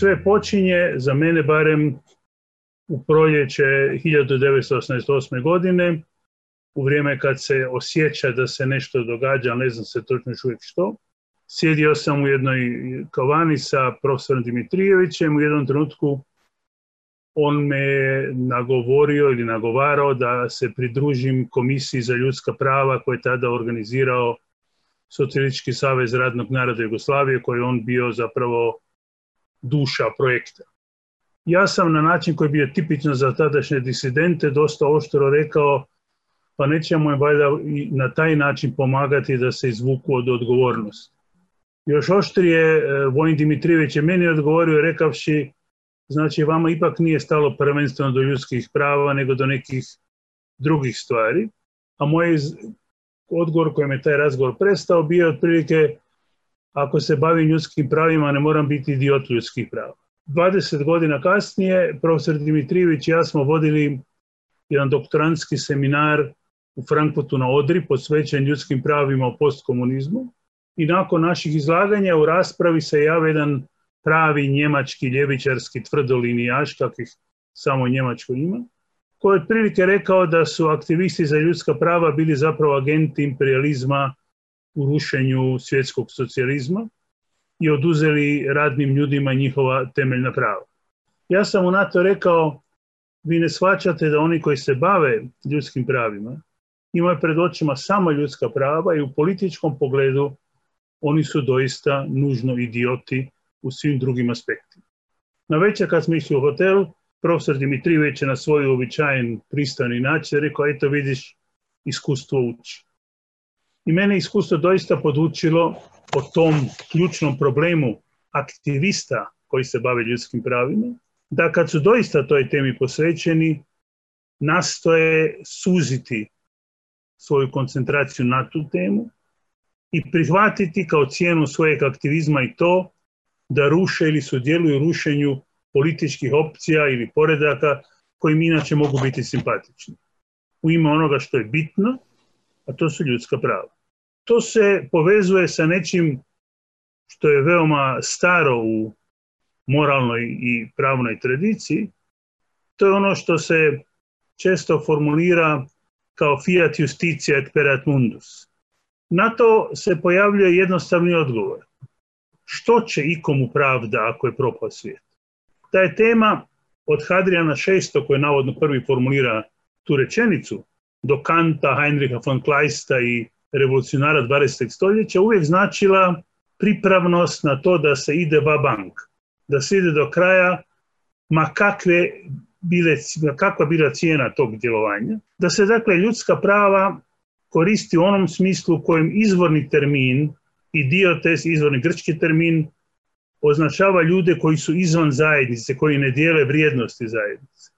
sve počinje, za mene barem, u proljeće 1988. godine, u vrijeme kad se osjeća da se nešto događa, ne znam se točno još uvijek što. Sjedio sam u jednoj kavani sa profesorom Dimitrijevićem, u jednom trenutku on me nagovorio ili nagovarao da se pridružim komisiji za ljudska prava koje je tada organizirao Socijalistički savez radnog naroda Jugoslavije koji je on bio zapravo duša projekta. Ja sam na način koji je bio tipično za tadašnje disidente dosta oštro rekao pa nećemo im valjda i na taj način pomagati da se izvuku od odgovornosti. Još oštrije, e, Vojn Dimitrijević je meni odgovorio rekavši znači vama ipak nije stalo prvenstveno do ljudskih prava nego do nekih drugih stvari. A moj odgovor kojem je taj razgovor prestao bio otprilike ako se bavim ljudskim pravima ne moram biti idiot ljudskih prava. 20 godina kasnije profesor Dimitrijević i ja smo vodili jedan doktorantski seminar u Frankfurtu na Odri posvećen ljudskim pravima o postkomunizmu i nakon naših izlaganja u raspravi se jave jedan pravi njemački ljevičarski tvrdolinijaš kakvih samo Njemačko ima, koji je otprilike rekao da su aktivisti za ljudska prava bili zapravo agenti imperializma u rušenju svjetskog socijalizma i oduzeli radnim ljudima njihova temeljna prava. Ja sam u NATO rekao, vi ne shvaćate da oni koji se bave ljudskim pravima imaju pred očima samo ljudska prava i u političkom pogledu oni su doista nužno idioti u svim drugim aspektima. Na večer kad smo išli u hotel, profesor Dimitrijević je na svoj običajen pristani način rekao, eto vidiš, iskustvo uči. I mene iskustvo doista podučilo o tom ključnom problemu aktivista koji se bave ljudskim pravima, da kad su doista toj temi posvećeni, nastoje suziti svoju koncentraciju na tu temu i prihvatiti kao cijenu svojeg aktivizma i to da ruše ili sudjeluju rušenju političkih opcija ili poredaka koji inače mogu biti simpatični. U ime onoga što je bitno, a to su ljudska prava to se povezuje sa nečim što je veoma staro u moralnoj i pravnoj tradiciji. To je ono što se često formulira kao fiat justitia et perat mundus. Na to se pojavljuje jednostavni odgovor. Što će ikomu pravda ako je propao svijet? Ta je tema od Hadriana VI, koji je navodno prvi formulira tu rečenicu, do Kanta, Heinricha von Kleista i revolucionara 20. stoljeća uvijek značila pripravnost na to da se ide va bank, da se ide do kraja ma kakve bile, kakva bila cijena tog djelovanja, da se dakle ljudska prava koristi u onom smislu u kojem izvorni termin i dio te izvorni grčki termin označava ljude koji su izvan zajednice, koji ne dijele vrijednosti zajednice.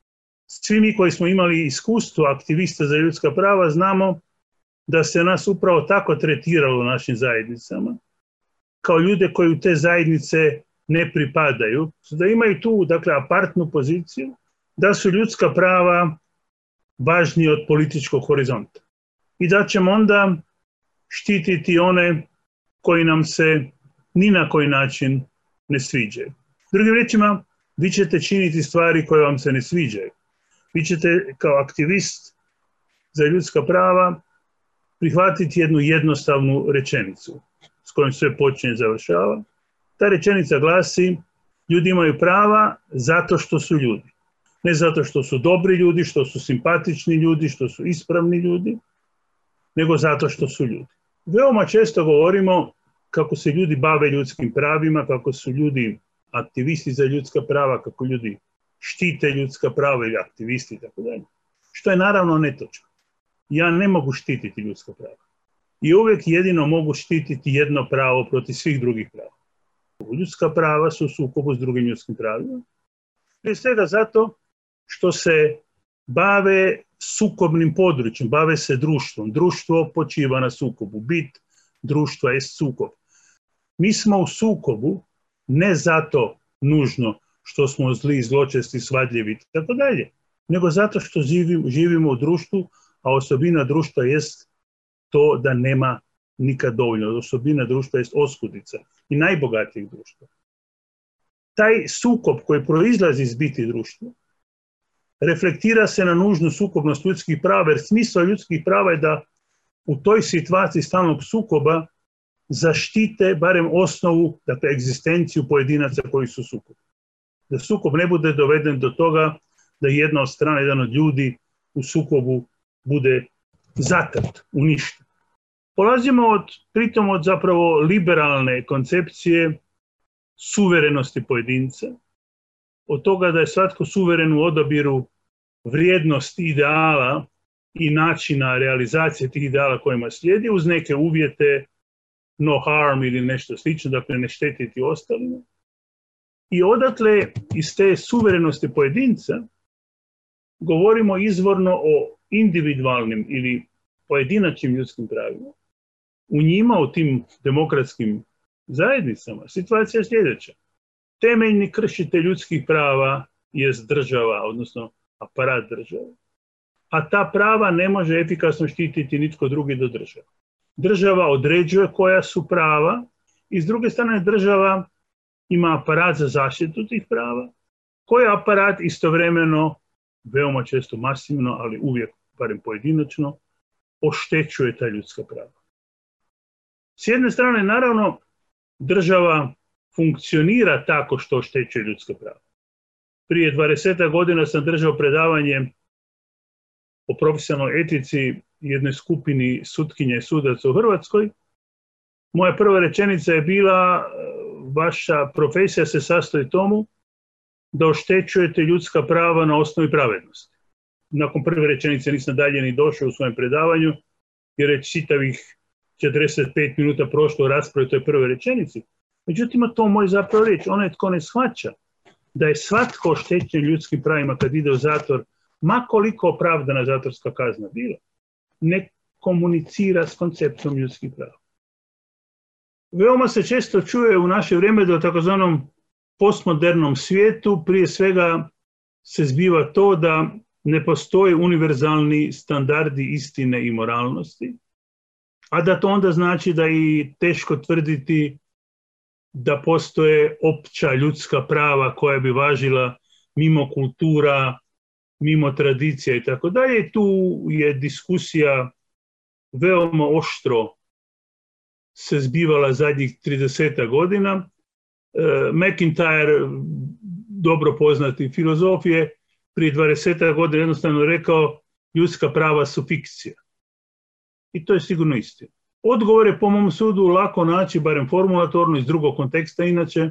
Svi mi koji smo imali iskustvo aktivista za ljudska prava znamo da se nas upravo tako tretiralo u našim zajednicama, kao ljude koji u te zajednice ne pripadaju, da imaju tu, dakle, apartnu poziciju, da su ljudska prava važniji od političkog horizonta. I da ćemo onda štititi one koji nam se ni na koji način ne sviđaju. Drugim riječima, vi ćete činiti stvari koje vam se ne sviđaju. Vi ćete kao aktivist za ljudska prava prihvatiti jednu jednostavnu rečenicu s kojom sve počinje i završava. Ta rečenica glasi, ljudi imaju prava zato što su ljudi. Ne zato što su dobri ljudi, što su simpatični ljudi, što su ispravni ljudi, nego zato što su ljudi. Veoma često govorimo kako se ljudi bave ljudskim pravima, kako su ljudi aktivisti za ljudska prava, kako ljudi štite ljudska prava ili aktivisti i tako Što je naravno netočno ja ne mogu štititi ljudsko pravo. I uvijek jedino mogu štititi jedno pravo protiv svih drugih prava. Ljudska prava su u sukobu s drugim ljudskim pravima. Prije svega zato što se bave sukobnim područjem, bave se društvom. Društvo počiva na sukobu. Bit društva je sukob. Mi smo u sukobu ne zato nužno što smo zli, zločesti, svadljivi i tako dalje, nego zato što živimo, živimo u društvu a osobina društva jest to da nema nikad dovoljno. Osobina društva jest oskudica i najbogatijih društva. Taj sukob koji proizlazi iz biti društva reflektira se na nužnu sukobnost ljudskih prava, jer smisao ljudskih prava je da u toj situaciji stalnog sukoba zaštite barem osnovu, dakle, egzistenciju pojedinaca koji su sukob. Da sukob ne bude doveden do toga da jedna od strana, jedan od ljudi u sukobu bude zatrt, uništen. Polazimo od, pritom od zapravo liberalne koncepcije suverenosti pojedinca, od toga da je svatko suveren u odabiru vrijednosti ideala i načina realizacije tih ideala kojima slijedi uz neke uvjete no harm ili nešto slično, dakle ne štetiti ostalima. I odatle iz te suverenosti pojedinca govorimo izvorno o individualnim ili pojedinačnim ljudskim pravima, u njima, u tim demokratskim zajednicama, situacija je sljedeća. Temeljni kršitelj ljudskih prava je država, odnosno aparat države. A ta prava ne može efikasno štititi nitko drugi do države. Država određuje koja su prava i s druge strane država ima aparat za zaštitu tih prava, koji aparat istovremeno, veoma često masivno, ali uvijek barem pojedinačno, oštećuje ta ljudska prava. S jedne strane, naravno, država funkcionira tako što oštećuje ljudska prava. Prije 20 godina sam držao predavanje o profesionalnoj etici jednoj skupini sutkinja i sudaca u Hrvatskoj. Moja prva rečenica je bila e, vaša profesija se sastoji tomu da oštećujete ljudska prava na osnovi pravednosti nakon prve rečenice nisam dalje ni došao u svojem predavanju, jer je čitavih 45 minuta prošlo rasprave toj prve rečenici. Međutim, to moj zapravo reći, onaj tko ne shvaća da je svatko oštećen ljudskim pravima kad ide u zatvor, ma koliko opravdana zatvorska kazna bila, ne komunicira s konceptom ljudskih prava. Veoma se često čuje u naše vrijeme da u takozvanom postmodernom svijetu prije svega se zbiva to da ne postoje univerzalni standardi istine i moralnosti, a da to onda znači da i teško tvrditi da postoje opća ljudska prava koja bi važila mimo kultura, mimo tradicija i tako dalje. Tu je diskusija veoma oštro se zbivala zadnjih 30 godina. E, McIntyre, dobro poznati filozofije, prije 20 godina jednostavno rekao ljudska prava su fikcija. I to je sigurno istina. Odgovor je po mom sudu lako naći, barem formulatorno iz drugog konteksta, inače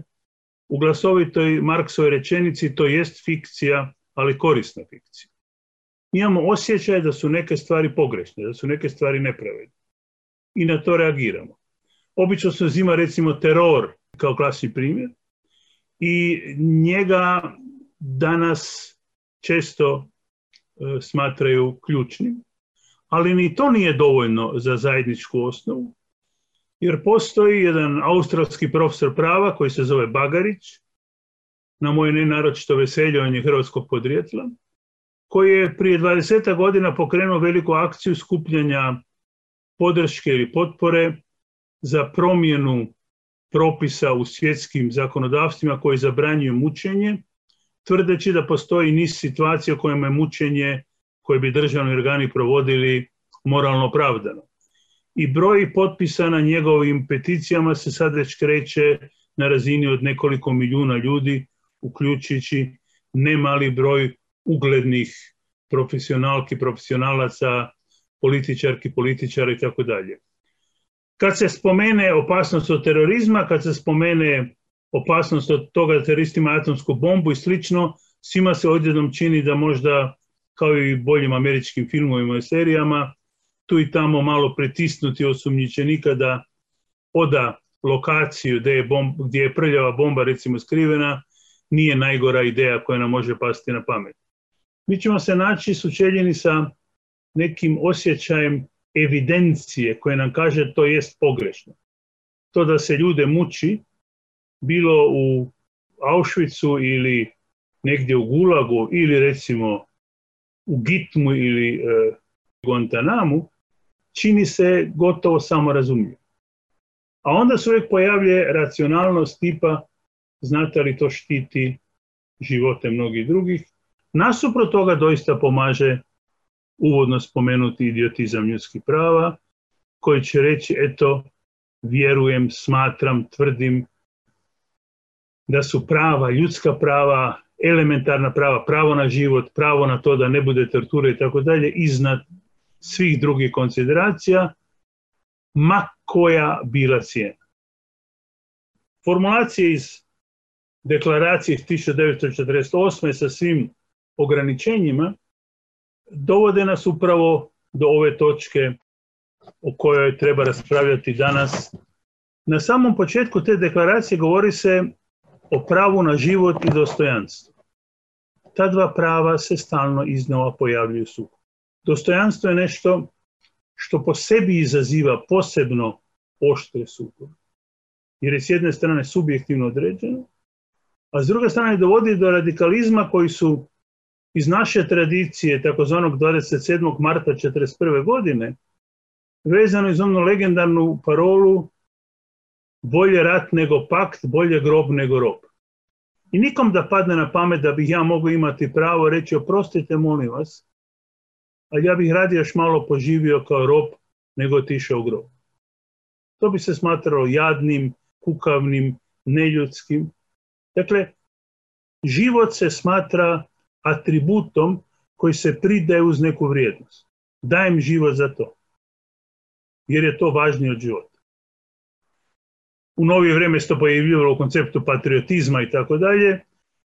u glasovitoj Marksovoj rečenici to jest fikcija, ali korisna fikcija. Mi imamo osjećaj da su neke stvari pogrešne, da su neke stvari nepravedne. I na to reagiramo. Obično se uzima recimo teror kao klasni primjer i njega danas često e, smatraju ključnim. Ali ni to nije dovoljno za zajedničku osnovu, jer postoji jedan australski profesor prava koji se zove Bagarić, na moje nenaročito veseljovanje hrvatskog podrijetla, koji je prije 20 godina pokrenuo veliku akciju skupljanja podrške ili potpore za promjenu propisa u svjetskim zakonodavstvima koji zabranjuju mučenje tvrdeći da postoji niz situacija u kojima je mučenje koje bi državni organi provodili moralno opravdano. I broj potpisa na njegovim peticijama se sad već kreće na razini od nekoliko milijuna ljudi, uključujući nemali broj uglednih profesionalki, profesionalaca, političarki, političara i tako dalje. Kad se spomene opasnost od terorizma, kad se spomene opasnost od toga da teroristi atomsku bombu i slično, svima se odjednom čini da možda, kao i boljim američkim filmovima i serijama, tu i tamo malo pretisnuti osumnjičenika da oda lokaciju gdje je, bomb, gdje je prljava bomba recimo skrivena, nije najgora ideja koja nam može pasti na pamet. Mi ćemo se naći sučeljeni sa nekim osjećajem evidencije koje nam kaže to jest pogrešno. To da se ljude muči bilo u Auschwitzu ili negdje u Gulagu ili recimo u Gitmu ili e, Guantanamu, čini se gotovo razumljivo. A onda se uvijek pojavlje racionalnost tipa znate li to štiti živote mnogih drugih. Nasupro toga doista pomaže uvodno spomenuti idiotizam ljudskih prava, koji će reći, eto, vjerujem, smatram, tvrdim da su prava, ljudska prava, elementarna prava, pravo na život, pravo na to da ne bude tortura i tako dalje, iznad svih drugih konsideracija, ma koja bila cijena. Formulacije iz deklaracije iz 1948. sa svim ograničenjima dovode nas upravo do ove točke o kojoj treba raspravljati danas. Na samom početku te deklaracije govori se o pravu na život i dostojanstvo. Ta dva prava se stalno iznova pojavljuju su. Dostojanstvo je nešto što po sebi izaziva posebno oštre sukobe. Jer je s jedne strane subjektivno određeno, a s druge strane dovodi do radikalizma koji su iz naše tradicije, takozvanog 27. marta 1941. godine, vezano iz onu legendarnu parolu bolje rat nego pakt, bolje grob nego rob. I nikom da padne na pamet da bih ja mogao imati pravo reći oprostite molim vas, ali ja bih radije još malo poživio kao rob nego tišao u grob. To bi se smatralo jadnim, kukavnim, neljudskim. Dakle, život se smatra atributom koji se pridaje uz neku vrijednost. Dajem život za to, jer je to važnije od života u novije vrijeme se to pojavljivalo u konceptu patriotizma i tako dalje.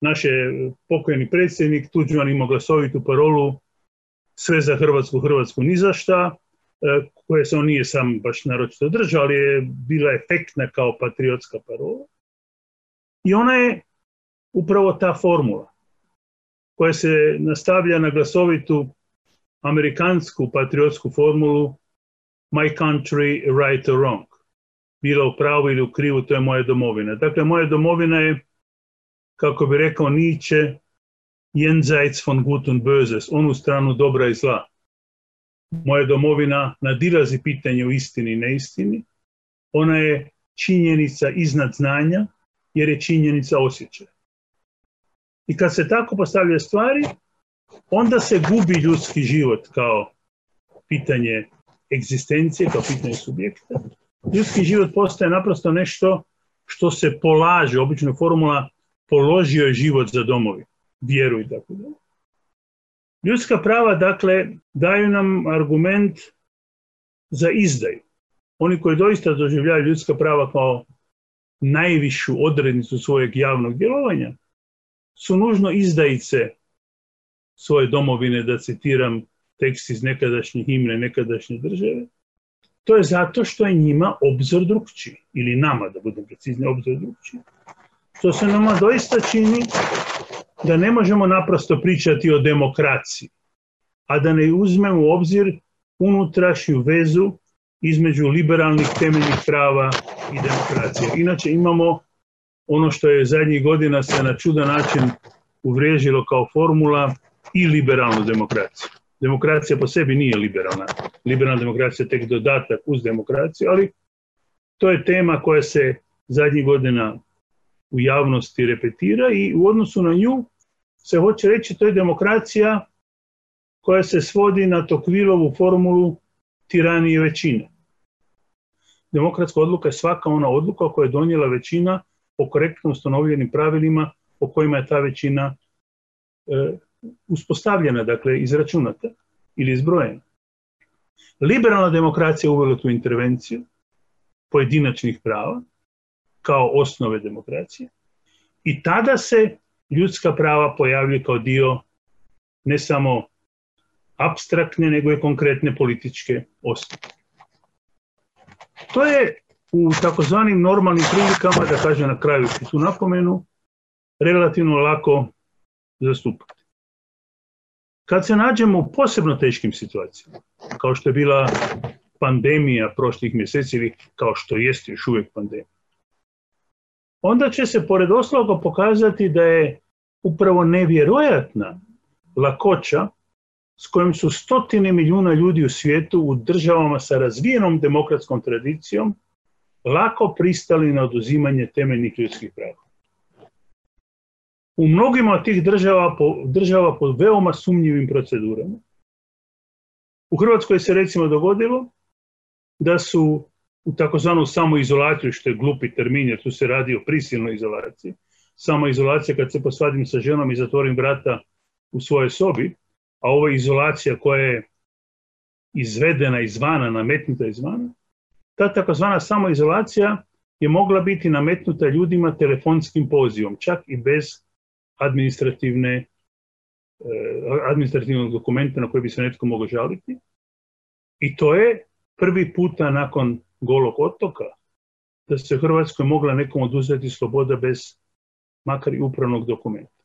Naš je eh, pokojni predsjednik Tuđman imao glasovitu parolu sve za Hrvatsku, Hrvatsku ni za šta, eh, koje se on nije sam baš naročito držao, ali je bila efektna kao patriotska parola. I ona je upravo ta formula koja se nastavlja na glasovitu amerikansku patriotsku formulu My country, right or wrong bila u pravu ili u krivu, to je moja domovina. Dakle, moja domovina je, kako bi rekao Nietzsche, jenseits von gut und böses, onu stranu dobra i zla. Moja domovina nadilazi pitanje o istini i neistini. Ona je činjenica iznad znanja, jer je činjenica osjećaja. I kad se tako postavlja stvari, onda se gubi ljudski život kao pitanje egzistencije, kao pitanje subjekta, Ljudski život postaje naprosto nešto što se polaže, obično formula položio je život za domovi, vjeru i tako dalje. Ljudska prava, dakle, daju nam argument za izdaju. Oni koji doista doživljaju ljudska prava kao najvišu odrednicu svojeg javnog djelovanja, su nužno izdajice svoje domovine, da citiram tekst iz nekadašnje himne, nekadašnje države, to je zato što je njima obzor drugčiji, ili nama, da budem precizni, obzor drugčiji. Što se nama doista čini da ne možemo naprosto pričati o demokraciji, a da ne uzmemo u obzir unutrašnju vezu između liberalnih temeljnih prava i demokracije. Inače imamo ono što je zadnjih godina se na čudan način uvriježilo kao formula i liberalnu demokraciju demokracija po sebi nije liberalna. Liberalna demokracija je tek dodatak uz demokraciju, ali to je tema koja se zadnjih godina u javnosti repetira i u odnosu na nju se hoće reći to je demokracija koja se svodi na Tokvilovu formulu tiranije većine. Demokratska odluka je svaka ona odluka koja je donijela većina po korektno ustanovljenim pravilima o kojima je ta većina e, uspostavljena, dakle izračunata ili izbrojena. Liberalna demokracija uvela tu intervenciju pojedinačnih prava kao osnove demokracije i tada se ljudska prava pojavljuju kao dio ne samo abstraktne, nego i konkretne političke osnove. To je u takozvanim normalnim prilikama, da kažem na kraju tu napomenu, relativno lako zastupati. Kad se nađemo u posebno teškim situacijama, kao što je bila pandemija prošlih mjeseci ili kao što jeste još uvijek pandemija, onda će se pored osloga pokazati da je upravo nevjerojatna lakoća s kojom su stotine milijuna ljudi u svijetu u državama sa razvijenom demokratskom tradicijom lako pristali na oduzimanje temeljnih ljudskih prava u mnogima od tih država, po, država pod veoma sumnjivim procedurama. U Hrvatskoj se recimo dogodilo da su u takozvanu samoizolaciju, što je glupi termin jer tu se radi o prisilnoj izolaciji, samoizolacija kad se posvadim sa ženom i zatvorim vrata u svojoj sobi, a ovo je izolacija koja je izvedena izvana, nametnuta izvana, ta takozvana samoizolacija je mogla biti nametnuta ljudima telefonskim pozivom, čak i bez administrativne e, administrativnog dokumenta na koje bi se netko mogao žaliti. I to je prvi puta nakon golog otoka da se u Hrvatskoj mogla nekom oduzeti sloboda bez makar i upravnog dokumenta.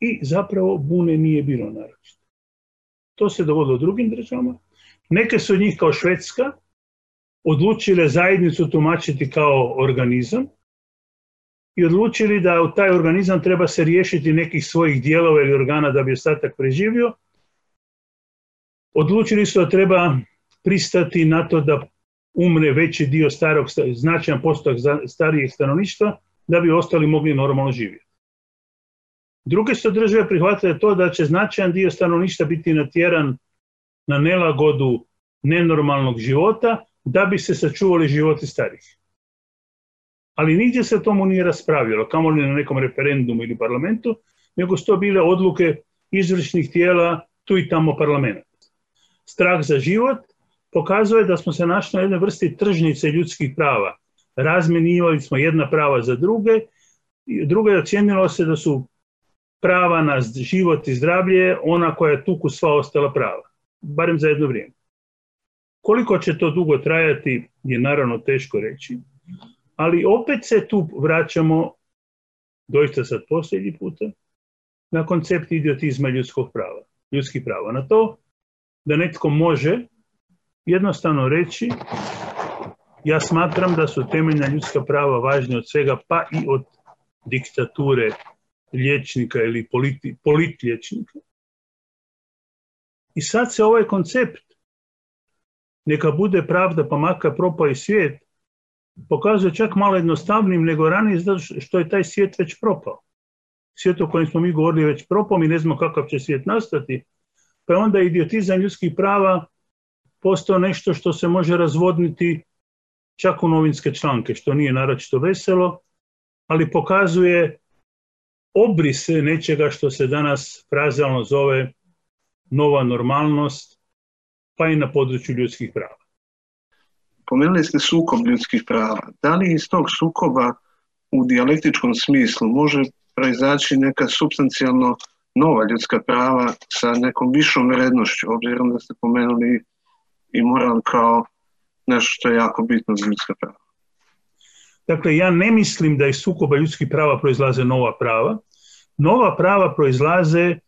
I zapravo bune nije bilo naročito. To se dogodilo u drugim državama. Neke su od njih kao Švedska odlučile zajednicu tumačiti kao organizam i odlučili da u taj organizam treba se riješiti nekih svojih dijelova ili organa da bi ostatak preživio. Odlučili su da treba pristati na to da umre veći dio starog, značajan postotak starijeg stanovništva, da bi ostali mogli normalno živjeti. Druge su države prihvatile to da će značajan dio stanovništva biti natjeran na nelagodu nenormalnog života da bi se sačuvali životi starih ali nigdje se tomu nije raspravljalo, kamo li na nekom referendumu ili parlamentu, nego su to bile odluke izvršnih tijela tu i tamo parlamenta. Strah za život pokazuje da smo se našli na jednoj vrsti tržnice ljudskih prava. Razmenivali smo jedna prava za druge, drugo je ocijenilo se da su prava na život i zdravlje ona koja je tuku sva ostala prava, barem za jedno vrijeme. Koliko će to dugo trajati je naravno teško reći, ali opet se tu vraćamo, doista sad posljednji puta, na koncept idiotizma ljudskog prava, ljudskih prava. Na to da netko može jednostavno reći ja smatram da su temeljna ljudska prava važnija od svega, pa i od diktature liječnika ili politi, politlječnika. I sad se ovaj koncept neka bude pravda pa maka propa i svijet, pokazuje čak malo jednostavnim nego ranije zato što je taj svijet već propao. Svijet o kojem smo mi govorili već propao, mi ne znamo kakav će svijet nastati, pa je onda idiotizam ljudskih prava postao nešto što se može razvodniti čak u novinske članke, što nije naročito veselo, ali pokazuje obrise nečega što se danas frazalno zove nova normalnost, pa i na području ljudskih prava. Pomenuli ste sukob ljudskih prava. Da li iz tog sukoba u dijalektičkom smislu može proizaći neka substancijalno nova ljudska prava sa nekom višom vrednošću, obzirom da ste pomenuli i moral kao nešto što je jako bitno za ljudska prava? Dakle, ja ne mislim da iz sukoba ljudskih prava proizlaze nova prava. Nova prava proizlaze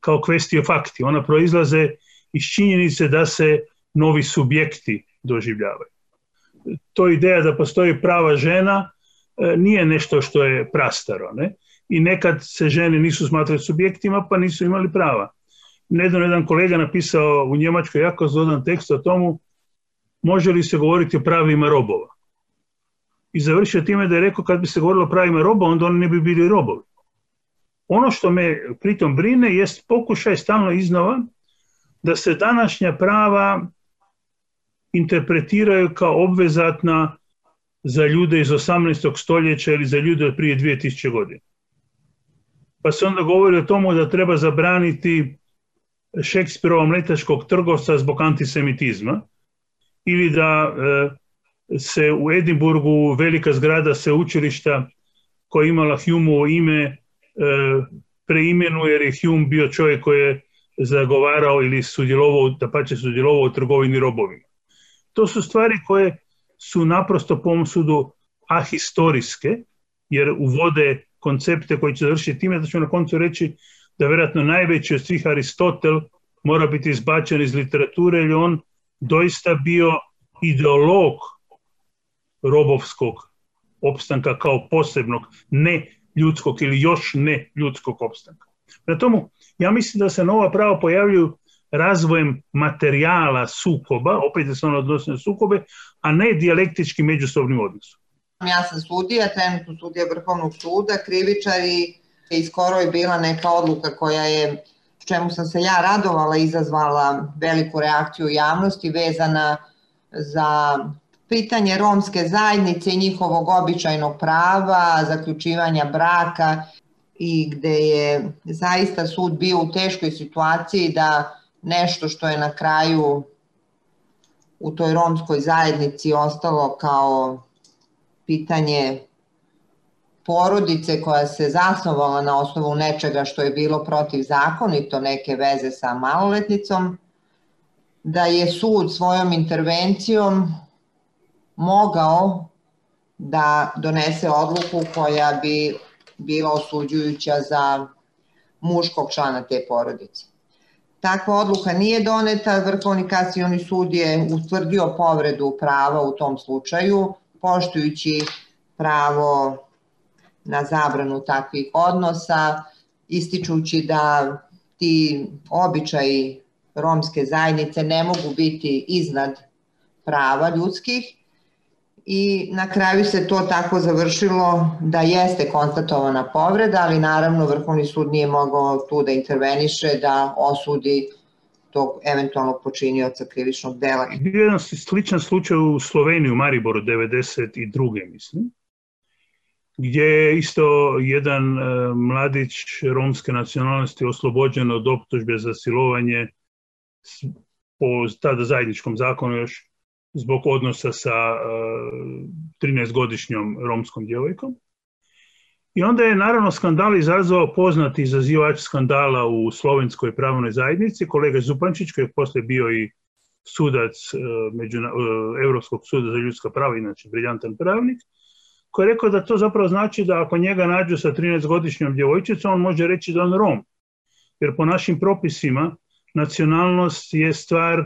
kao kvestio fakti. Ona proizlaze iz činjenice da se novi subjekti doživljavaju to ideja da postoji prava žena e, nije nešto što je prastaro. Ne? I nekad se žene nisu smatrali subjektima pa nisu imali prava. Nedavno jedan kolega napisao u Njemačkoj jako zodan tekst o tomu može li se govoriti o pravima robova. I završio time da je rekao kad bi se govorilo o pravima roba, onda oni ne bi bili robovi. Ono što me pritom brine jest pokušaj stalno iznova da se današnja prava interpretiraju kao obvezatna za ljude iz 18. stoljeća ili za ljude od prije 2000 godina. Pa se onda govori o tomu da treba zabraniti šekspirova mletačkog trgovca zbog antisemitizma ili da e, se u Edimburgu velika zgrada sveučilišta koja je imala u ime preimenu, preimenuje jer je Hume bio čovjek koji je zagovarao ili sudjelovao, da pače sudjelovao u trgovini robovima. To su stvari koje su naprosto po mom sudu ahistorijske, jer uvode koncepte koji će završiti time da ću na koncu reći da vjerojatno najveći od svih Aristotel mora biti izbačen iz literature jer on doista bio ideolog robovskog opstanka kao posebnog, ne ljudskog ili još ne ljudskog opstanka. Na tomu, ja mislim da se nova prava pojavljuju razvojem materijala sukoba, opet se ono odnosno sukobe, a ne dijalektički međusobni odnos. Ja sam sudija, trenutno sudija Vrhovnog suda, krivičari i skoro je bila neka odluka koja je, čemu sam se ja radovala, izazvala veliku reakciju javnosti vezana za pitanje romske zajednice i njihovog običajnog prava, zaključivanja braka i gde je zaista sud bio u teškoj situaciji da nešto što je na kraju u toj romskoj zajednici ostalo kao pitanje porodice koja se zasnovala na osnovu nečega što je bilo protiv zakonito neke veze sa maloletnicom, da je sud svojom intervencijom mogao da donese odluku koja bi bila osuđujuća za muškog člana te porodice. Takva odluka nije doneta, Vrhovni kasnijoni sud je utvrdio povredu prava u tom slučaju, poštujući pravo na zabranu takvih odnosa, ističući da ti običaji romske zajednice ne mogu biti iznad prava ljudskih i na kraju se to tako završilo da jeste konstatovana povreda, ali naravno Vrhovni sud nije mogao tu da interveniše, da osudi tog eventualnog počinioca krivičnog dela. Jedan sličan slučaj u Sloveniji, u Mariboru, 92. mislim, gdje je isto jedan e, mladić romske nacionalnosti oslobođen od optužbe za silovanje po tada zajedničkom zakonu još zbog odnosa sa 13-godišnjom eh, romskom djevojkom. I onda je naravno skandal izazvao poznati izazivač skandala u slovenskoj pravnoj zajednici, kolega Zupančić koji je poslije bio i sudac eh, eh, Europskog suda za ljudska prava, inače briljantan pravnik, koji je rekao da to zapravo znači da ako njega nađu sa 13-godišnjom djevojčicom, on može reći da on Rom. Jer po našim propisima nacionalnost je stvar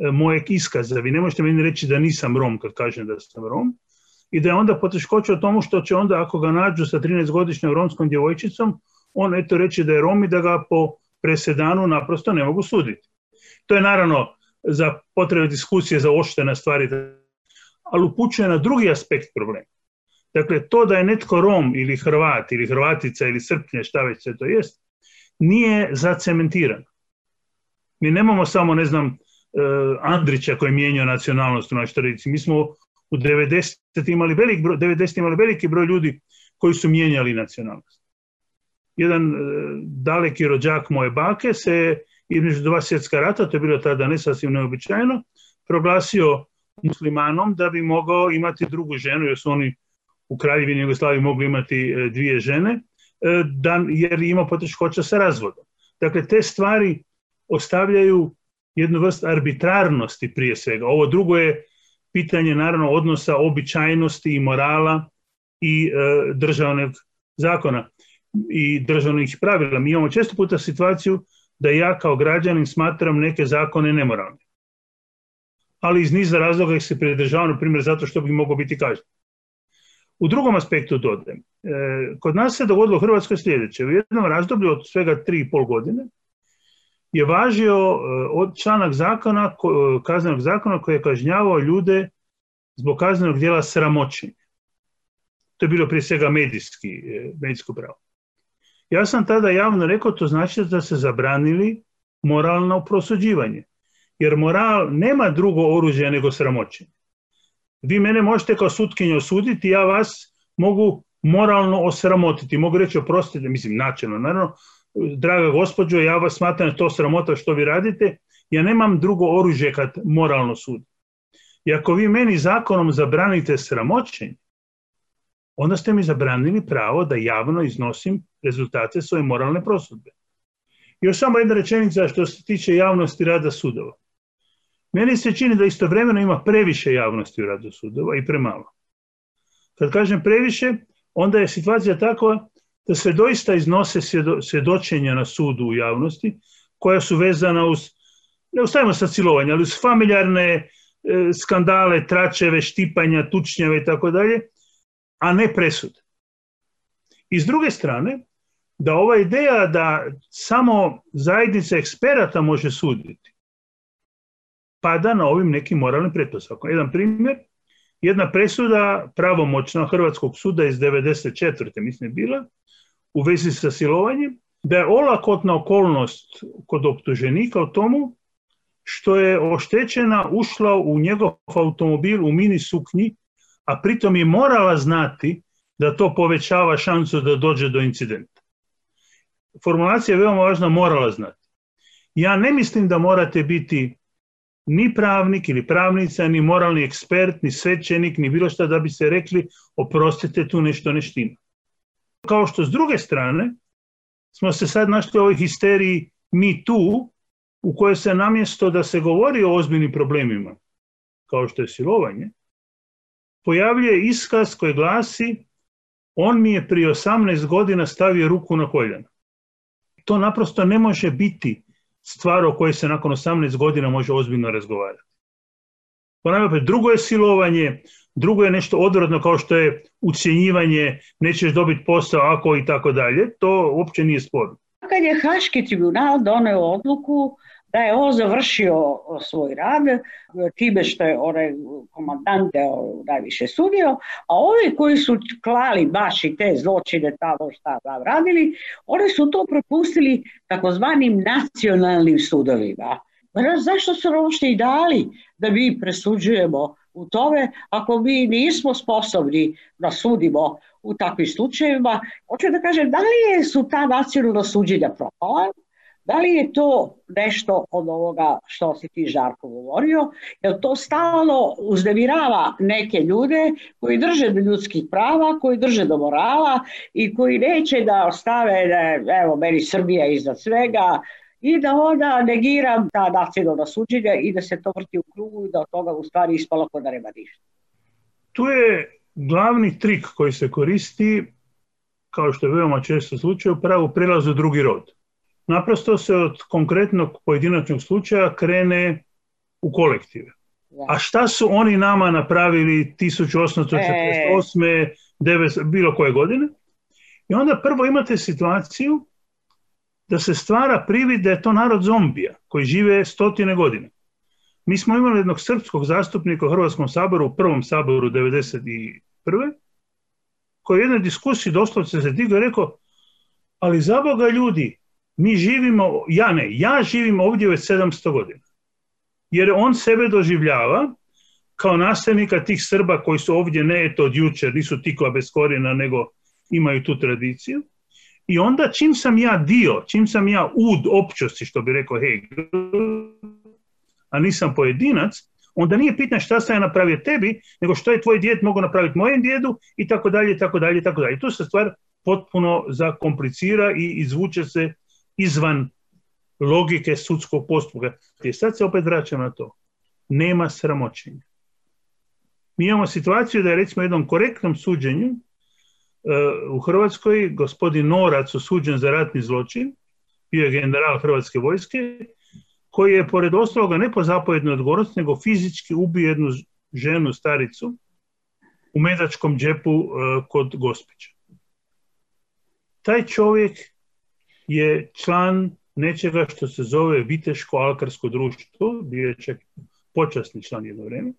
E, mojeg iskaza. Vi ne možete meni reći da nisam Rom kad kažem da sam Rom. I da je onda poteškoća u tomu što će onda ako ga nađu sa 13-godišnjom romskom djevojčicom, on eto reći da je Rom i da ga po presedanu naprosto ne mogu suditi. To je naravno za potrebe diskusije za oštene stvari, ali upućuje na drugi aspekt problema. Dakle, to da je netko Rom ili Hrvat ili Hrvatica ili Srpnje, šta već se to jest, nije zacementirano. Mi nemamo samo, ne znam, Eh, Andrića koji je mijenjao nacionalnost u našoj tradiciji. Mi smo u 90. imali veliki broj, imali veliki broj ljudi koji su mijenjali nacionalnost. Jedan eh, daleki rođak moje bake se između dva svjetska rata, to je bilo tada ne sasvim neobičajno, proglasio muslimanom da bi mogao imati drugu ženu, jer su oni u Kraljevini Jugoslaviji mogli imati eh, dvije žene, jer ima poteškoća sa razvodom. Dakle, te stvari ostavljaju jednu vrst arbitrarnosti prije svega. Ovo drugo je pitanje naravno odnosa običajnosti i morala i e, državnog zakona i državnih pravila. Mi imamo često puta situaciju da ja kao građanin smatram neke zakone nemoralne. Ali iz niza razloga ih se pridržavam, na primjer, zato što bi mogao biti kažnjen. U drugom aspektu dodajem, e, kod nas se dogodilo u Hrvatskoj sljedeće. U jednom razdoblju od svega tri i godine je važio e, od članak zakona, e, kaznenog zakona koji je kažnjavao ljude zbog kaznenog djela sramoćenja. To je bilo prije svega medijski, e, medijsko pravo. Ja sam tada javno rekao, to znači da se zabranili moralno prosuđivanje. Jer moral nema drugo oružje nego sramoćenje. Vi mene možete kao sutkinje osuditi, ja vas mogu moralno osramotiti. Mogu reći, oprostite, mislim, načelno, naravno, draga gospođo, ja vas smatram to sramota što vi radite, ja nemam drugo oružje kad moralno sudi I ako vi meni zakonom zabranite sramoćenje, onda ste mi zabranili pravo da javno iznosim rezultate svoje moralne prosudbe. Još samo jedna rečenica što se tiče javnosti rada sudova. Meni se čini da istovremeno ima previše javnosti u radu sudova i premalo. Kad kažem previše, onda je situacija takva da se doista iznose svjedočenja na sudu u javnosti koja su vezana uz, ne ostavimo sa cilovanja, ali uz familjarne e, skandale, tračeve, štipanja, tučnjave i tako dalje, a ne presude. I s druge strane, da ova ideja da samo zajednica eksperata može suditi, pada na ovim nekim moralnim pretpostavkama. Jedan primjer, jedna presuda pravomoćna Hrvatskog suda iz 94. mislim je bila, u vezi sa silovanjem, da je olakotna okolnost kod optuženika o tomu što je oštećena ušla u njegov automobil u mini suknji, a pritom je morala znati da to povećava šansu da dođe do incidenta. Formulacija je veoma važna, morala znati. Ja ne mislim da morate biti ni pravnik ili pravnica, ni moralni ekspert, ni svećenik, ni bilo šta da bi se rekli oprostite tu nešto ne kao što s druge strane smo se sad našli u ovoj histeriji mi tu, u kojoj se namjesto da se govori o ozbiljnim problemima, kao što je silovanje, pojavljuje iskaz koji glasi on mi je prije 18 godina stavio ruku na koljena. To naprosto ne može biti stvar o kojoj se nakon 18 godina može ozbiljno razgovarati. Ponavljam pa opet, drugo je silovanje, drugo je nešto odvratno kao što je ucjenjivanje, nećeš dobiti posao ako i tako dalje, to uopće nije sporno. Kad je Haški tribunal donio odluku da je on završio svoj rad time što je onaj komandante najviše sudio, a ovi koji su klali baš i te zločine tamo šta radili, oni su to propustili takozvanim nacionalnim sudovima. Pa zašto su što i dali da mi presuđujemo u tome, ako mi nismo sposobni da sudimo u takvim slučajevima, hoću da kažem, da li su ta nacionalna suđenja propala, da li je to nešto od ovoga što si ti Žarko govorio, jer to stalno uzdemirava neke ljude koji drže do ljudskih prava, koji drže do morala i koji neće da ostave, da, evo, meni Srbija iznad svega, i da onda negiram ta nacionalna suđenja i da se to vrti u krugu i da od toga u stvari ispalo ko da nema ništa. Tu je glavni trik koji se koristi, kao što je veoma često slučaj, upravo prilaz u drugi rod. Naprosto se od konkretnog pojedinačnog slučaja krene u kolektive. A šta su oni nama napravili 1848. E... bilo koje godine? I onda prvo imate situaciju da se stvara privid da je to narod zombija koji žive stotine godina. Mi smo imali jednog srpskog zastupnika u Hrvatskom saboru, u prvom saboru 1991. koji je u jednoj diskusiji doslovce se digao i rekao ali za Boga ljudi, mi živimo, ja ne, ja živim ovdje već 700 godina. Jer on sebe doživljava kao nastavnika tih Srba koji su ovdje ne eto od jučer, nisu tikla bez korijena, nego imaju tu tradiciju. I onda čim sam ja dio, čim sam ja ud općosti, što bi rekao Hegel, a nisam pojedinac, onda nije pitanje šta sam ja napravio tebi, nego što je tvoj djed mogao napraviti mojem djedu i tako dalje, tako dalje, tako dalje. Tu se stvar potpuno zakomplicira i izvuče se izvan logike sudskog postupka. I e, sad se opet vraćam na to. Nema sramoćenja. Mi imamo situaciju da je recimo jednom korektnom suđenju E, u Hrvatskoj gospodin Norac osuđen za ratni zločin, bio je general Hrvatske vojske, koji je pored ostaloga ne po zapovjednoj odgovornosti, nego fizički ubio jednu ženu staricu u medačkom džepu e, kod Gospića. Taj čovjek je član nečega što se zove Viteško alkarsko društvo, bio je čak počasni član jedno vrijeme.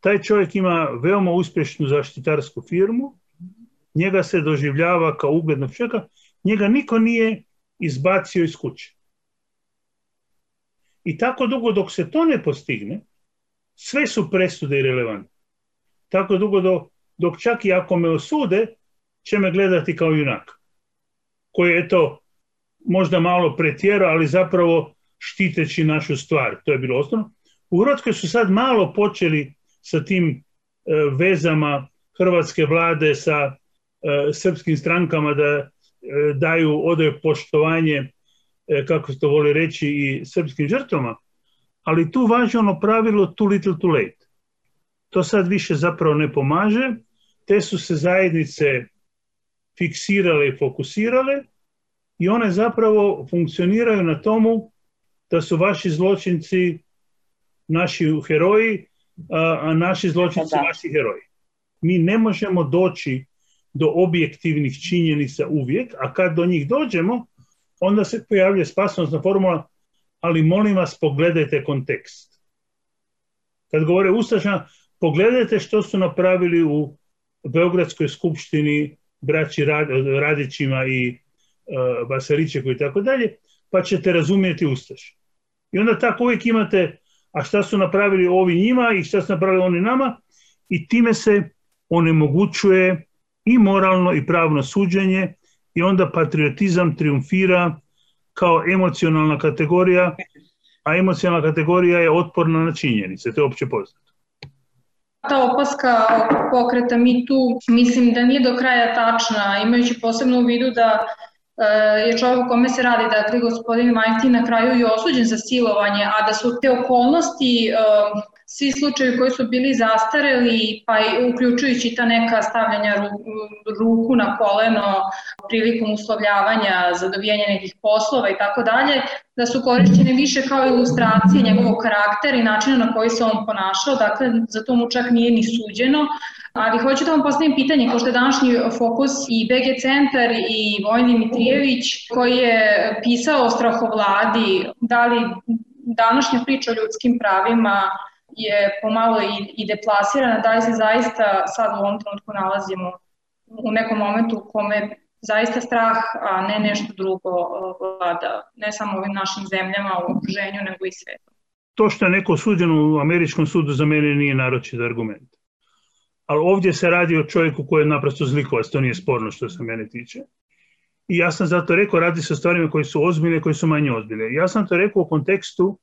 Taj čovjek ima veoma uspješnu zaštitarsku firmu njega se doživljava kao uglednog čovjeka, njega niko nije izbacio iz kuće. I tako dugo dok se to ne postigne, sve su presude irelevantne. Tako dugo dok, dok čak i ako me osude, će me gledati kao junak. Koji je to možda malo pretjera, ali zapravo štiteći našu stvar. To je bilo osnovno. U Hrvatskoj su sad malo počeli sa tim e, vezama hrvatske vlade sa E, srpskim strankama da e, daju ode poštovanje, e, kako se to voli reći, i srpskim žrtvama, ali tu važi ono pravilo too little too late. To sad više zapravo ne pomaže, te su se zajednice fiksirale i fokusirale i one zapravo funkcioniraju na tomu da su vaši zločinci naši heroji, a naši zločinci vaši heroji. Mi ne možemo doći do objektivnih činjenica uvijek, a kad do njih dođemo, onda se pojavljuje spasnostna formula, ali molim vas pogledajte kontekst. Kad govore Ustaša, pogledajte što su napravili u Beogradskoj skupštini braći Radićima i e, Basarićeku i tako dalje, pa ćete razumjeti Ustaša. I onda tako uvijek imate a šta su napravili ovi njima i šta su napravili oni nama i time se onemogućuje i moralno i pravno suđenje i onda patriotizam triumfira kao emocionalna kategorija, a emocionalna kategorija je otporna na činjenice, to je opće poznato. Ta opaska pokreta mi tu mislim da nije do kraja tačna, imajući posebno u vidu da e, je čovjek u kome se radi, dakle gospodin Majti na kraju je osuđen za silovanje, a da su te okolnosti e, svi slučajevi koji su bili zastareli, pa i uključujući ta neka stavljanja ruku na koleno prilikom uslovljavanja, dobijanje nekih poslova i tako dalje, da su korišćene više kao ilustracije njegovog karaktera i načina na koji se on ponašao, dakle za to mu čak nije ni suđeno, ali hoću da vam postavim pitanje, što je današnji fokus i BG Centar i Vojni Dimitrijević, koji je pisao o strahovladi, da li današnja priča o ljudskim pravima je pomalo i, i deplasirana, da li se zaista sad u ovom trenutku nalazimo u nekom momentu u kome zaista strah, a ne nešto drugo vlada, ne samo ovim našim zemljama, u okruženju, nego i svetu. To što je neko suđeno u američkom sudu za mene nije naročit argument. Ali ovdje se radi o čovjeku koji je naprosto zlikovac, to nije sporno što se mene tiče. I ja sam zato rekao, radi se o stvarima koji su ozbiljne, koji su manje ozbiljne. Ja sam to rekao u kontekstu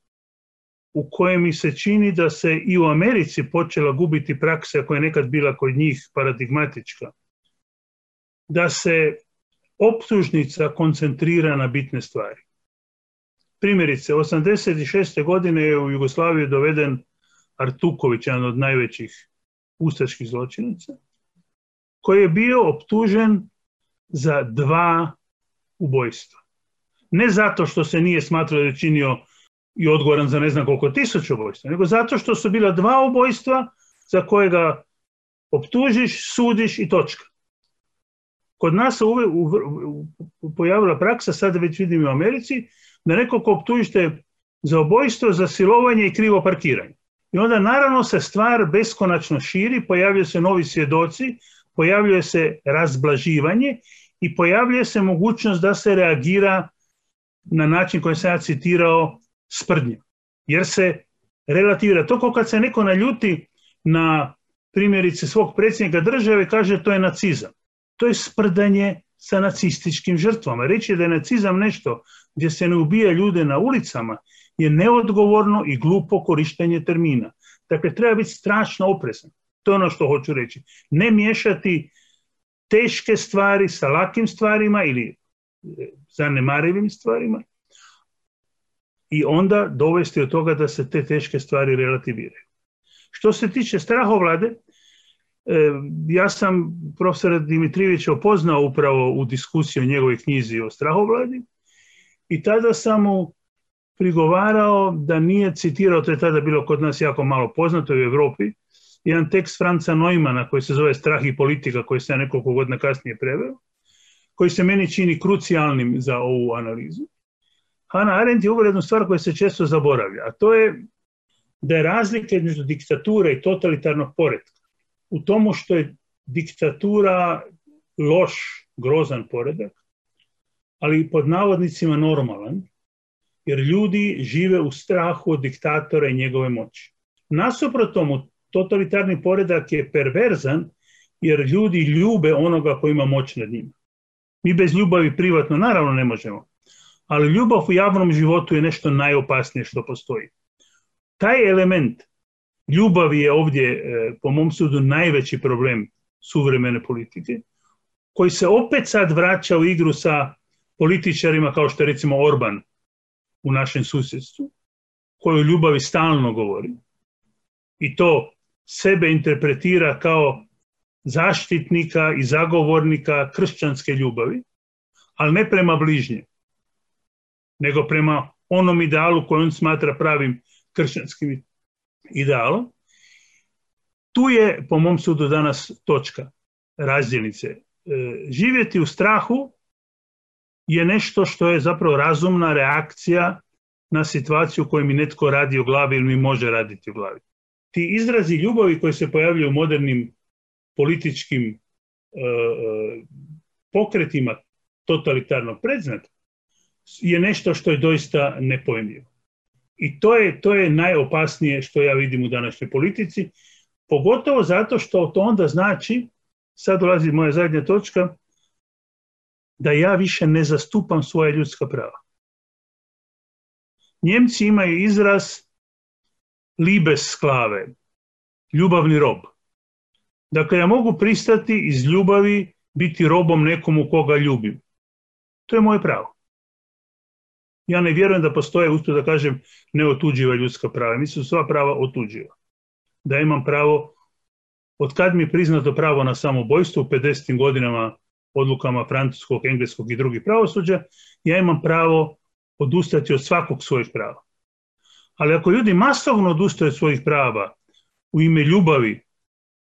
u kojem mi se čini da se i u Americi počela gubiti praksa koja je nekad bila kod njih paradigmatička. Da se optužnica koncentrira na bitne stvari. Primjerice, 86. godine je u Jugoslaviju doveden Artuković, jedan od najvećih ustaških zločinaca, koji je bio optužen za dva ubojstva. Ne zato što se nije smatralo da je činio i odgovoran za ne znam koliko tisuća ubojstva, nego zato što su bila dva ubojstva za kojega optužiš, sudiš i točka. Kod nas se pojavila praksa, sada već vidim u Americi, da neko ko optužite za obojstvo, za silovanje i krivo parkiranje. I onda naravno se stvar beskonačno širi, pojavljaju se novi svjedoci, pojavljuje se razblaživanje i pojavljuje se mogućnost da se reagira na način koji sam ja citirao sprdnja. Jer se relativira. toko kad se neko naljuti na primjerice svog predsjednika države, kaže to je nacizam. To je sprdanje sa nacističkim žrtvama. Reći da je nacizam nešto gdje se ne ubija ljude na ulicama je neodgovorno i glupo korištenje termina. Dakle, treba biti strašno oprezan. To je ono što hoću reći. Ne miješati teške stvari sa lakim stvarima ili e, zanemarivim stvarima i onda dovesti od toga da se te teške stvari relativiraju. Što se tiče strahovlade, ja sam profesora Dimitrijevića opoznao upravo u diskusiji o njegovoj knjizi o strahovladi i tada sam mu prigovarao da nije citirao, to je tada bilo kod nas jako malo poznato u Europi, jedan tekst Franca Neumana koji se zove Strah i politika, koji se ja nekoliko godina kasnije preveo, koji se meni čini krucijalnim za ovu analizu. Hannah Arendt je uvela jednu stvar koja se često zaboravlja, a to je da je razlika između diktature i totalitarnog poredka u tomu što je diktatura loš, grozan poredak, ali pod navodnicima normalan, jer ljudi žive u strahu od diktatora i njegove moći. Nasuprot tomu, totalitarni poredak je perverzan, jer ljudi ljube onoga koji ima moć nad njima. Mi bez ljubavi privatno naravno ne možemo, ali ljubav u javnom životu je nešto najopasnije što postoji. Taj element ljubavi je ovdje, e, po mom sudu, najveći problem suvremene politike, koji se opet sad vraća u igru sa političarima kao što je recimo Orban u našem susjedstvu, koji o ljubavi stalno govori. I to sebe interpretira kao zaštitnika i zagovornika kršćanske ljubavi, ali ne prema bližnje, nego prema onom idealu koji on smatra pravim kršćanskim idealom. Tu je, po mom sudu, danas točka razdjelnice. E, živjeti u strahu je nešto što je zapravo razumna reakcija na situaciju u kojoj mi netko radi u glavi ili mi može raditi u glavi. Ti izrazi ljubavi koji se pojavljuju u modernim političkim e, e, pokretima totalitarnog predznata je nešto što je doista nepojmljivo. I to je, to je najopasnije što ja vidim u današnjoj politici, pogotovo zato što to onda znači, sad dolazi moja zadnja točka, da ja više ne zastupam svoje ljudska prava. Njemci imaju izraz libes sklave, ljubavni rob. Dakle, ja mogu pristati iz ljubavi biti robom nekomu koga ljubim. To je moje pravo. Ja ne vjerujem da postoje, uspio da kažem, neotuđiva ljudska prava. Mislim, sva prava otuđiva. Da imam pravo, od kad mi je priznato pravo na samobojstvo u 50. godinama odlukama francuskog, engleskog i drugih pravosuđa, ja imam pravo odustati od svakog svojih prava. Ali ako ljudi masovno odustaju od svojih prava u ime ljubavi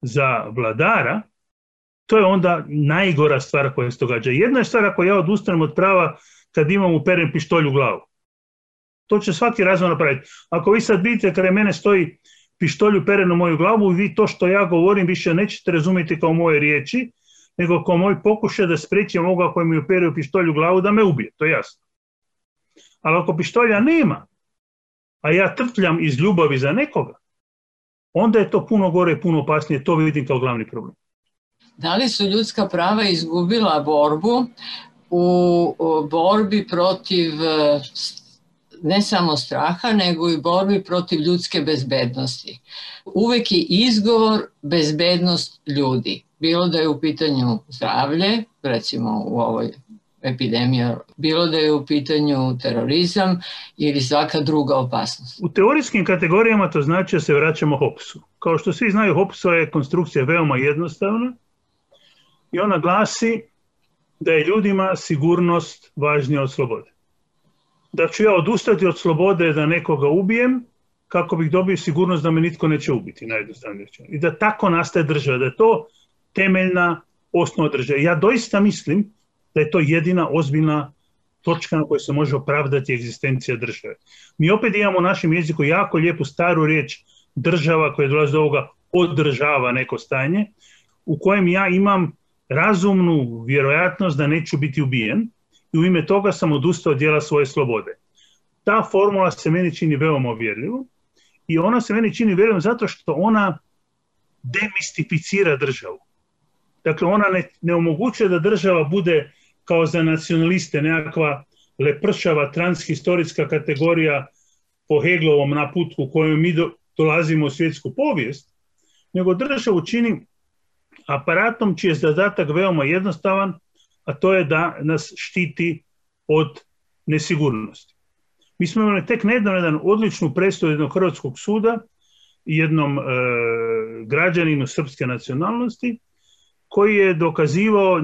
za vladara, to je onda najgora stvar koja se događa. Jedna je stvar ako ja odustanem od prava kad imam uperen pištolju u glavu. To će svaki razvoj napraviti. Ako vi sad vidite kada mene stoji pištolju uperen u moju glavu, vi to što ja govorim više nećete razumjeti kao moje riječi, nego kao moj pokušaj da spriječim ovoga koji mi upere pištolj u glavu da me ubije, to je jasno. Ali ako pištolja nema, a ja trtljam iz ljubavi za nekoga, onda je to puno gore i puno opasnije, to vidim kao glavni problem. Da li su ljudska prava izgubila borbu u borbi protiv e, ne samo straha, nego i borbi protiv ljudske bezbednosti. Uvek je izgovor bezbednost ljudi. Bilo da je u pitanju zdravlje, recimo u ovoj epidemiji, bilo da je u pitanju terorizam ili svaka druga opasnost. U teorijskim kategorijama to znači da se vraćamo Hopsu. Kao što svi znaju, Hopsova je konstrukcija veoma jednostavna i ona glasi da je ljudima sigurnost važnija od slobode. Da ću ja odustati od slobode da nekoga ubijem kako bih dobio sigurnost da me nitko neće ubiti, najjednostavnije rečeno. I da tako nastaje država, da je to temeljna osnova države. Ja doista mislim da je to jedina ozbiljna točka na kojoj se može opravdati egzistencija države. Mi opet imamo u našem jeziku jako lijepu staru riječ država koja dolazi do ovoga održava neko stanje u kojem ja imam razumnu vjerojatnost da neću biti ubijen i u ime toga sam odustao od dijela svoje slobode. Ta formula se meni čini veoma uvjerljivo i ona se meni čini uvjerljivom zato što ona demistificira državu. Dakle, ona ne, omogućuje da država bude kao za nacionaliste nekakva lepršava transhistorijska kategorija po Heglovom naputku kojom mi dolazimo u svjetsku povijest, nego državu čini aparatom čiji je zadatak veoma jednostavan, a to je da nas štiti od nesigurnosti. Mi smo imali tek nedavno jedan odličnu presudu jednog hrvatskog suda, jednom e, građaninu srpske nacionalnosti, koji je dokazivao,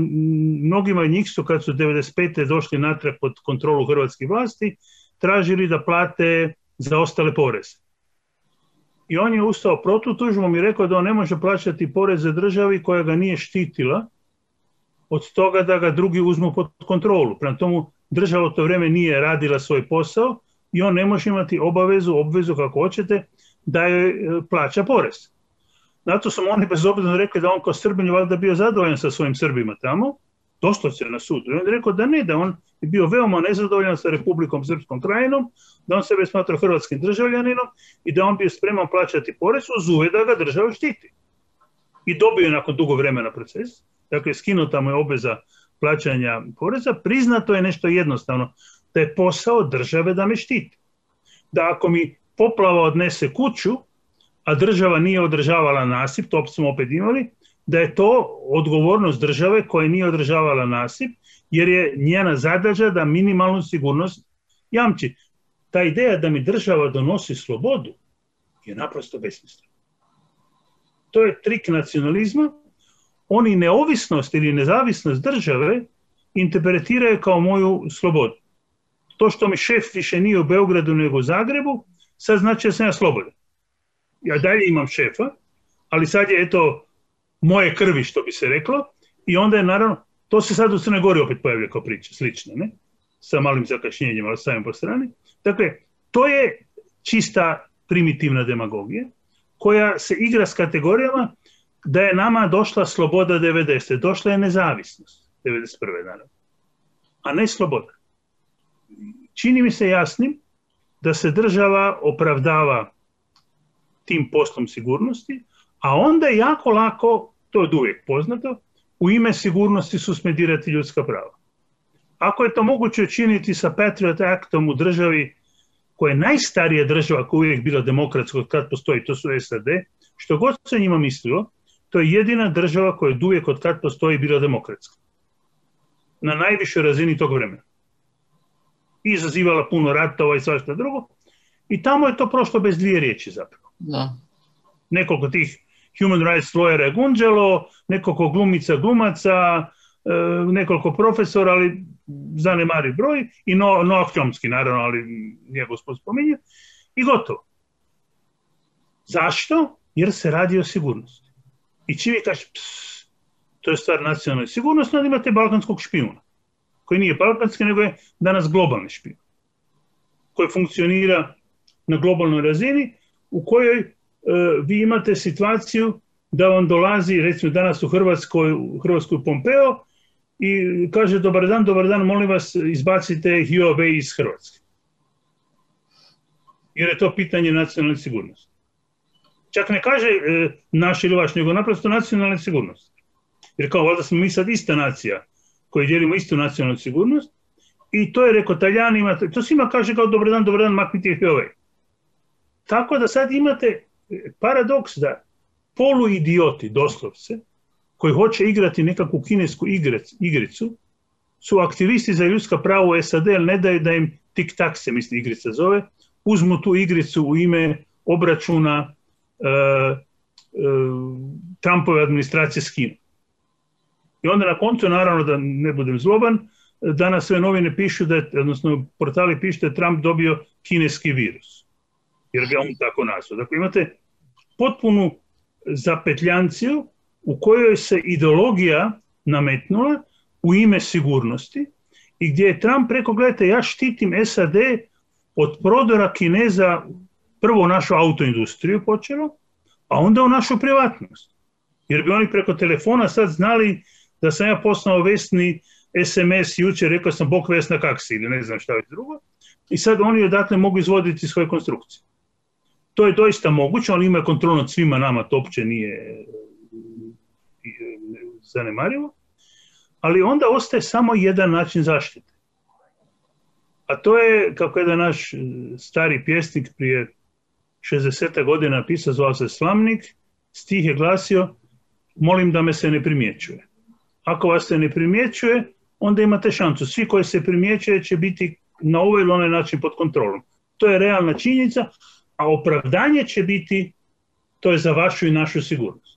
mnogima njih su kad su 95. došli natrag pod kontrolu hrvatskih vlasti, tražili da plate za ostale poreze i on je ustao protutužbom i rekao da on ne može plaćati poreze državi koja ga nije štitila od toga da ga drugi uzmu pod kontrolu. Prema tomu država u to vrijeme nije radila svoj posao i on ne može imati obavezu, obvezu kako hoćete, da joj e, plaća porez. Zato su oni bezobrazno rekli da on kao Srbin je valjda bio zadovoljan sa svojim Srbima tamo, doslovce se na sudu. I on je rekao da ne, da on je bio veoma nezadovoljan sa Republikom Srpskom krajinom, da on sebe smatra hrvatskim državljaninom i da on bio spreman plaćati porez uz uvjet da ga država štiti. I dobio je nakon dugo vremena proces. Dakle, skinuta mu je obveza plaćanja poreza. Priznato je nešto jednostavno, da je posao države da me štiti. Da ako mi poplava odnese kuću, a država nije održavala nasip, to smo opet imali, da je to odgovornost države koja nije održavala nasip, jer je njena zadaća da minimalnu sigurnost jamči. Ta ideja da mi država donosi slobodu je naprosto besmislena. To je trik nacionalizma. Oni neovisnost ili nezavisnost države interpretiraju kao moju slobodu. To što mi šef više nije u Beogradu nego u Zagrebu, sad znači da sam ja slobodan. Ja dalje imam šefa, ali sad je eto moje krvi, što bi se reklo, i onda je naravno, to se sad u Crnoj Gori opet pojavlja kao priča, slično, ne? Sa malim zakašnjenjem, ali stavim po strani. Dakle, to je čista primitivna demagogija koja se igra s kategorijama da je nama došla sloboda 90. Došla je nezavisnost 91. naravno. A ne sloboda. Čini mi se jasnim da se država opravdava tim poslom sigurnosti a onda je jako lako, to je uvijek poznato, u ime sigurnosti suspendirati ljudska prava. Ako je to moguće činiti sa Patriot Actom u državi koja je najstarija država koja je uvijek bila demokratska od kad postoji, to su SAD, što god se njima mislilo, to je jedina država koja je uvijek od kad postoji bila demokratska. Na najvišoj razini tog vremena. I izazivala puno ratova i svašta drugo. I tamo je to prošlo bez dvije riječi zapravo. Da. Nekoliko tih Human Rights lawyer Gunđelo, nekoliko glumica glumaca, e, nekoliko profesora, ali zanemari broj, i no, Chomsky, naravno, ali nije gospod spominje, i gotovo. Zašto? Jer se radi o sigurnosti. I čim kaš to je stvar nacionalne sigurnosti, onda imate balkanskog špijuna, koji nije balkanski, nego je danas globalni špijun, koji funkcionira na globalnoj razini, u kojoj E, vi imate situaciju da vam dolazi, recimo danas u Hrvatskoj, u Hrvatskoj Pompeo i kaže dobar dan, dobar dan, molim vas izbacite Huawei iz Hrvatske. Jer je to pitanje nacionalne sigurnosti. Čak ne kaže e, naš ili vaš, nego naprosto nacionalne sigurnosti. Jer kao valjda smo mi sad ista nacija koji dijelimo istu nacionalnu sigurnost i to je rekao Taljanima, to svima kaže kao dobar dan, dobar dan, maknite Huawei. Tako da sad imate paradoks da poluidioti, doslovce, koji hoće igrati nekakvu kinesku igricu, su aktivisti za ljudska prava u SAD, ali ne daju da im tik-tak se misli igrica zove, uzmu tu igricu u ime obračuna e, e, Trumpove administracije s Kinom. I onda na koncu, naravno da ne budem zloban, danas sve novine pišu, da odnosno portali pišu da je Trump dobio kineski virus jer bi on tako nazvao. Dakle, imate potpunu zapetljanciju u kojoj se ideologija nametnula u ime sigurnosti i gdje je Trump rekao, gledajte, ja štitim SAD od prodora Kineza prvo u našu autoindustriju počelo, a onda u našu privatnost. Jer bi oni preko telefona sad znali da sam ja poslao Vesni SMS jučer, rekao sam Bog Vesna kak si ili ne znam šta već drugo. I sad oni odatle mogu izvoditi svoje konstrukcije. To je doista moguće, ali ima kontrol nad svima nama, to opće nije zanemarivo. Ali onda ostaje samo jedan način zaštite. A to je, kako jedan naš e, stari pjesnik prije 60 godina pisao, zvao se Slamnik, stih je glasio, molim da me se ne primjećuje. Ako vas se ne primjećuje, onda imate šancu. Svi koji se primjećuje će biti na ovaj ili onaj način pod kontrolom. To je realna činjenica, a opravdanje će biti to je za vašu i našu sigurnost.